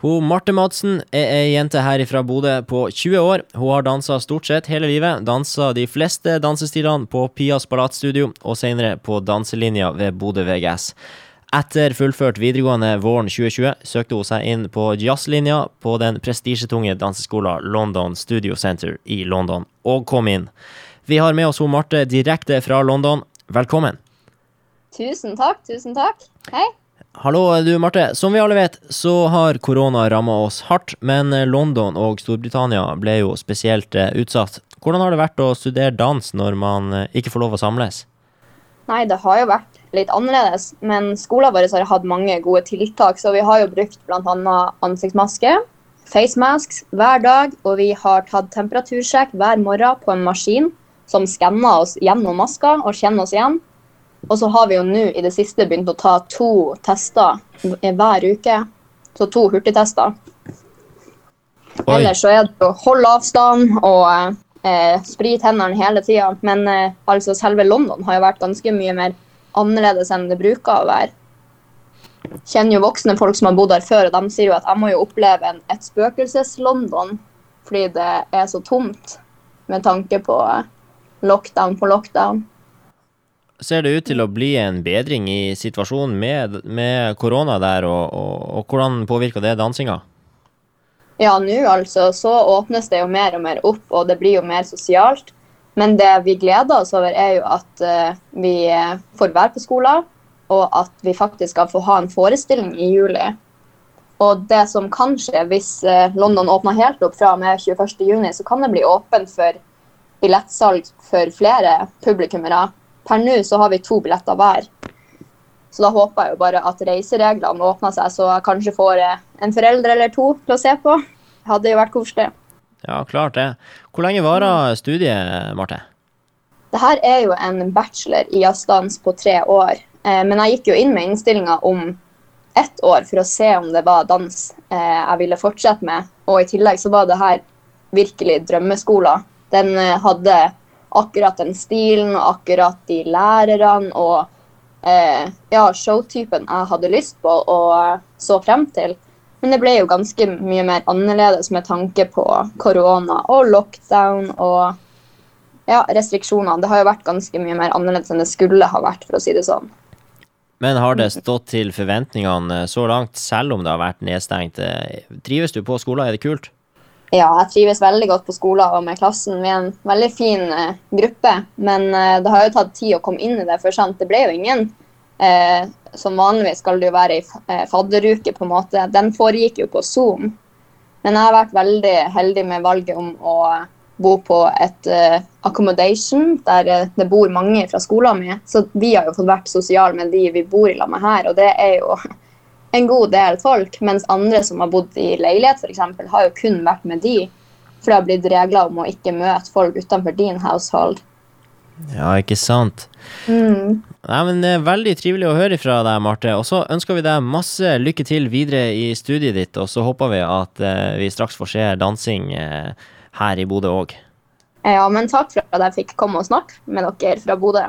Hun Marte Madsen er ei jente her fra Bodø på 20 år. Hun har dansa stort sett hele livet. Dansa de fleste dansestilene på Pias Ballatstudio, og senere på danselinja ved Bodø VGS. Etter fullført videregående våren 2020 søkte hun seg inn på jazzlinja på den prestisjetunge danseskolen London Studio Center i London, og kom inn. Vi har med oss hun Marte direkte fra London. Velkommen. Tusen takk, tusen takk. Hei. Hallo, du Marte. Som vi alle vet, så har korona ramma oss hardt, men London og Storbritannia ble jo spesielt eh, utsatt. Hvordan har det vært å studere dans når man eh, ikke får lov å samles? Nei, det har jo vært litt annerledes, men skolen vår har hatt mange gode tiltak. Så vi har jo brukt bl.a. ansiktsmaske, face masks hver dag, og vi har tatt temperatursjekk hver morgen på en maskin som skanner oss gjennom maska og kjenner oss igjen. Og så har vi jo nå i det siste begynt å ta to tester hver uke. Så to hurtigtester. Oi. Ellers så er det å holde avstand og eh, sprite hendene hele tida. Men eh, altså selve London har jo vært ganske mye mer annerledes enn det bruker å være. Kjenner jo voksne folk som har bodd her før, og de sier jo at jeg må jo oppleve en, et spøkelses-London fordi det er så tomt med tanke på eh, lockdown på lockdown ser det ut til å bli en bedring i situasjonen med, med korona der, og, og, og hvordan påvirker det dansinga? Ja, nå altså så åpnes det jo mer og mer opp, og det blir jo mer sosialt. Men det vi gleder oss over, er jo at uh, vi får være på skolen, og at vi faktisk skal få ha en forestilling i juli. Og det som kan skje hvis uh, London åpner helt opp fra og med 21.6, så kan det bli åpent for billettsalg for flere publikummere per nå så har vi to billetter hver. Så da håper jeg jo bare at reisereglene åpner seg, så jeg kanskje får eh, en forelder eller to til å se på. Hadde jo vært koselig. Ja, klart det. Hvor lenge varer studiet, Marte? Det her er jo en bachelor i jazzdans på tre år. Eh, men jeg gikk jo inn med innstillinga om ett år for å se om det var dans eh, jeg ville fortsette med. Og i tillegg så var det her virkelig drømmeskolen. Den hadde akkurat den stilen og akkurat de lærerne og eh, ja, showtypen jeg hadde lyst på og så frem til. Men det ble jo ganske mye mer annerledes med tanke på korona og lockdown og ja, restriksjoner. Det har jo vært ganske mye mer annerledes enn det skulle ha vært, for å si det sånn. Men har det stått til forventningene så langt, selv om det har vært nedstengt? Trives du på skolen, er det kult? Ja, jeg trives veldig godt på skolen og med klassen. Vi er en veldig fin eh, gruppe. Men eh, det har jo tatt tid å komme inn i det. For sant, det ble jo ingen Eh, Som vanligvis skal det jo være ei fadderuke, på en måte. Den foregikk jo på Zoom. Men jeg har vært veldig heldig med valget om å bo på et accommodation der det bor mange fra skolen min. Så vi har jo fått vært sosiale med de vi bor i lag med her, og det er jo en god del folk, mens andre som har bodd i leilighet f.eks., har jo kun vært med de. For det har blitt regler om å ikke møte folk utenfor din household. Ja, ikke sant. Mm. Nei, men Det er veldig trivelig å høre fra deg, Marte. Og så ønsker vi deg masse lykke til videre i studiet ditt, og så håper vi at eh, vi straks får se dansing eh, her i Bodø òg. Ja, men takk for at jeg fikk komme og snakke med dere fra Bodø.